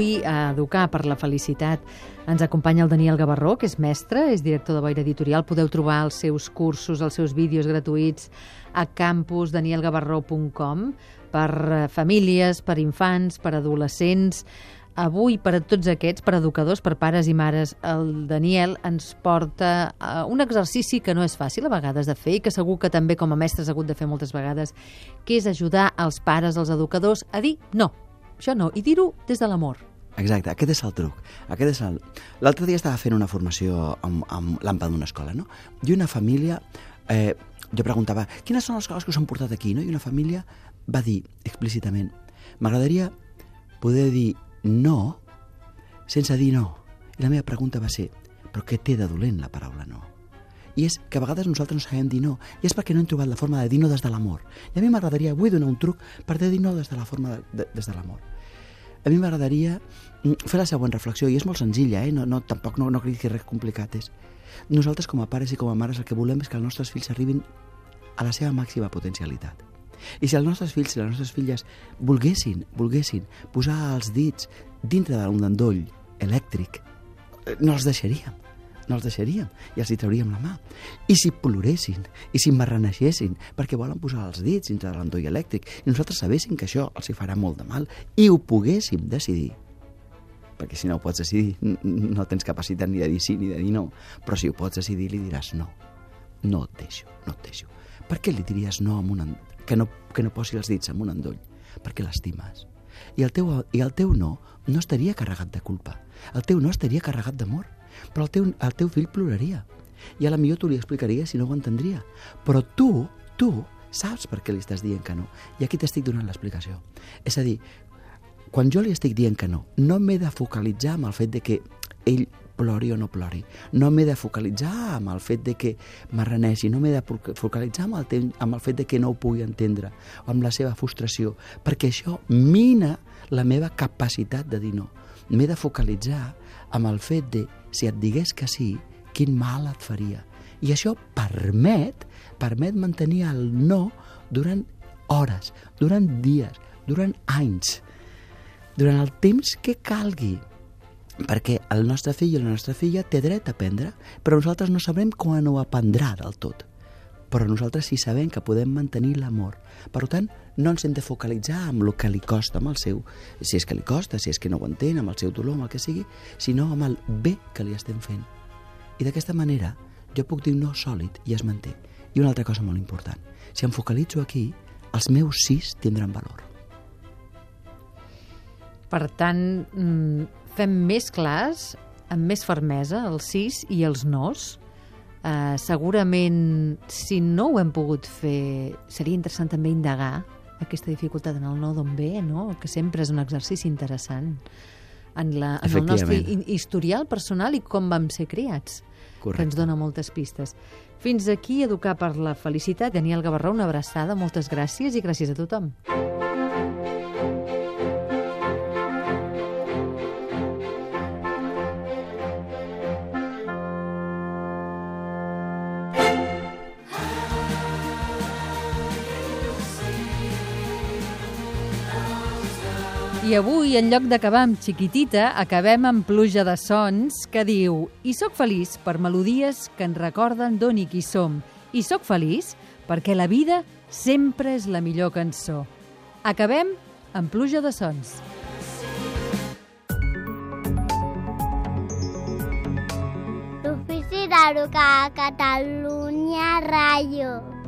avui a Educar per la Felicitat ens acompanya el Daniel Gavarró, que és mestre, és director de Boira Editorial. Podeu trobar els seus cursos, els seus vídeos gratuïts a campusdanielgavarró.com per eh, famílies, per infants, per adolescents. Avui, per a tots aquests, per educadors, per pares i mares, el Daniel ens porta a un exercici que no és fàcil a vegades de fer i que segur que també com a mestres ha hagut de fer moltes vegades, que és ajudar els pares, els educadors, a dir no, això no, i dir-ho des de l'amor. Exacte, aquest és el truc. Aquest és el... L'altre dia estava fent una formació amb, amb l'AMPA d'una escola, no? I una família... Eh, jo preguntava, quines són les coses que us han portat aquí, no? I una família va dir explícitament, m'agradaria poder dir no sense dir no. I la meva pregunta va ser, però què té de dolent la paraula no? I és que a vegades nosaltres no sabem dir no, i és perquè no hem trobat la forma de dir no des de l'amor. I a mi m'agradaria avui donar un truc per dir no des de la forma de, de, des de l'amor. A mi m'agradaria mm, fer la següent reflexió, i és molt senzilla, eh? no, no, tampoc no, no crec que res complicat és. Nosaltres, com a pares i com a mares, el que volem és que els nostres fills arribin a la seva màxima potencialitat. I si els nostres fills i les nostres filles volguessin, volguessin posar els dits dintre d'un endoll elèctric, eh, no els deixaríem no els deixaríem i els hi trauríem la mà. I si ploressin, i si marraneixessin, perquè volen posar els dits dintre de l'endoll elèctric, i nosaltres sabéssim que això els hi farà molt de mal, i ho poguéssim decidir, perquè si no ho pots decidir, no tens capacitat ni de dir sí ni de dir no, però si ho pots decidir li diràs no, no et deixo, no et deixo. Per què li diries no amb un que no, que no posi els dits en un endoll, perquè l'estimes. I el, teu, I el teu no no estaria carregat de culpa. El teu no estaria carregat d'amor. Però el teu, el teu fill ploraria. I a la millor tu li explicaries si no ho entendria. Però tu, tu, saps per què li estàs dient que no. I aquí t'estic donant l'explicació. És a dir, quan jo li estic dient que no, no m'he de focalitzar amb el fet de que ell plori o no plori. No m'he de focalitzar amb el fet de que m'arreneixi, no m'he de focalitzar amb el, amb el fet de que no ho pugui entendre, o amb la seva frustració, perquè això mina la meva capacitat de dir no. M'he de focalitzar amb el fet de, si et digués que sí, quin mal et faria. I això permet, permet mantenir el no durant hores, durant dies, durant anys, durant el temps que calgui perquè el nostre fill i la nostra filla té dret a aprendre, però nosaltres no sabrem quan ho aprendrà del tot. Però nosaltres sí sabem que podem mantenir l'amor. Per tant, no ens hem de focalitzar amb el que li costa amb el seu, si és que li costa, si és que no ho entén, amb el seu dolor, amb el que sigui, sinó amb el bé que li estem fent. I d'aquesta manera jo puc dir no sòlid i es manté. I una altra cosa molt important, si em focalitzo aquí, els meus sis tindran valor. Per tant, mm, fem més clars, amb més fermesa, els sis i els nos. Uh, segurament, si no ho hem pogut fer, seria interessant també indagar aquesta dificultat en el no d'on ve, no? que sempre és un exercici interessant en, la, en el nostre historial personal i com vam ser criats, Correcte. que ens dona moltes pistes. Fins aquí, Educar per la Felicitat. Daniel Gavarró, una abraçada, moltes gràcies i gràcies a tothom. I avui, en lloc d'acabar amb xiquitita, acabem amb pluja de sons que diu I sóc feliç per melodies que ens recorden d'on i qui som. I sóc feliç perquè la vida sempre és la millor cançó. Acabem amb pluja de sons. L'Ofici a Catalunya Ràdio.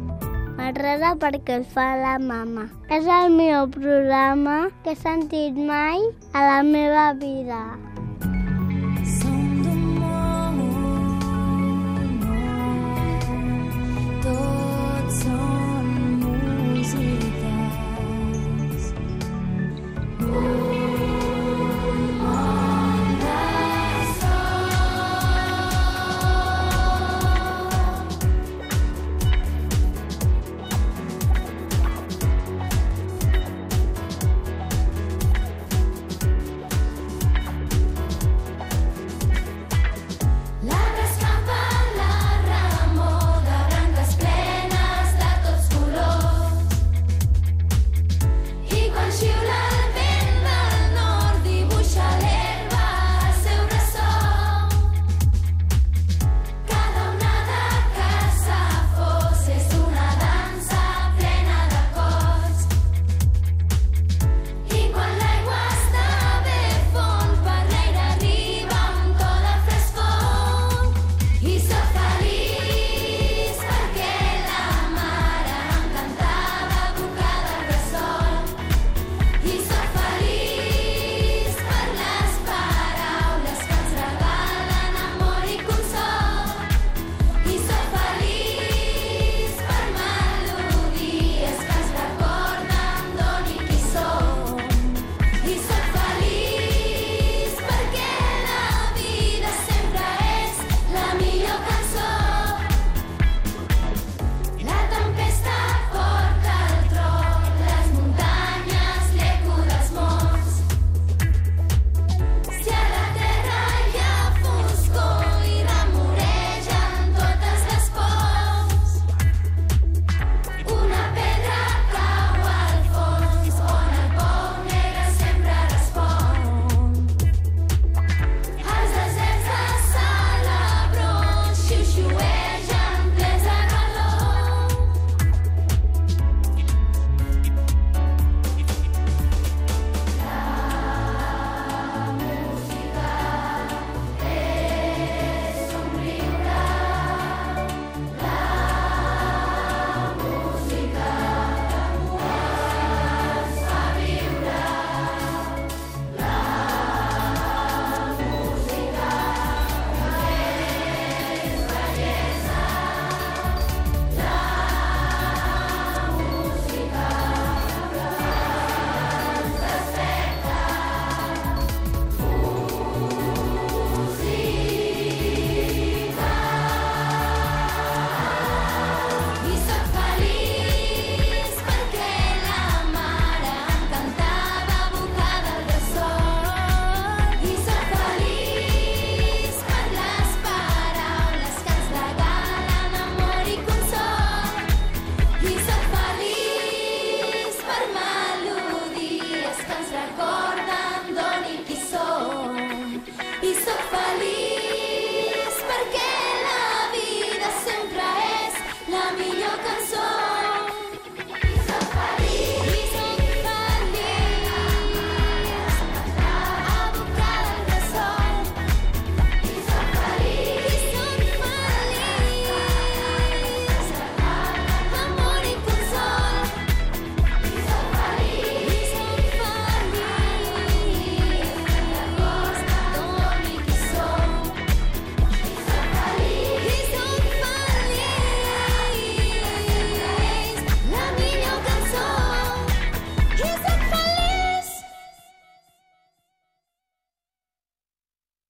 M'agrada perquè el fa la mama. És el millor programa que he sentit mai a la meva vida.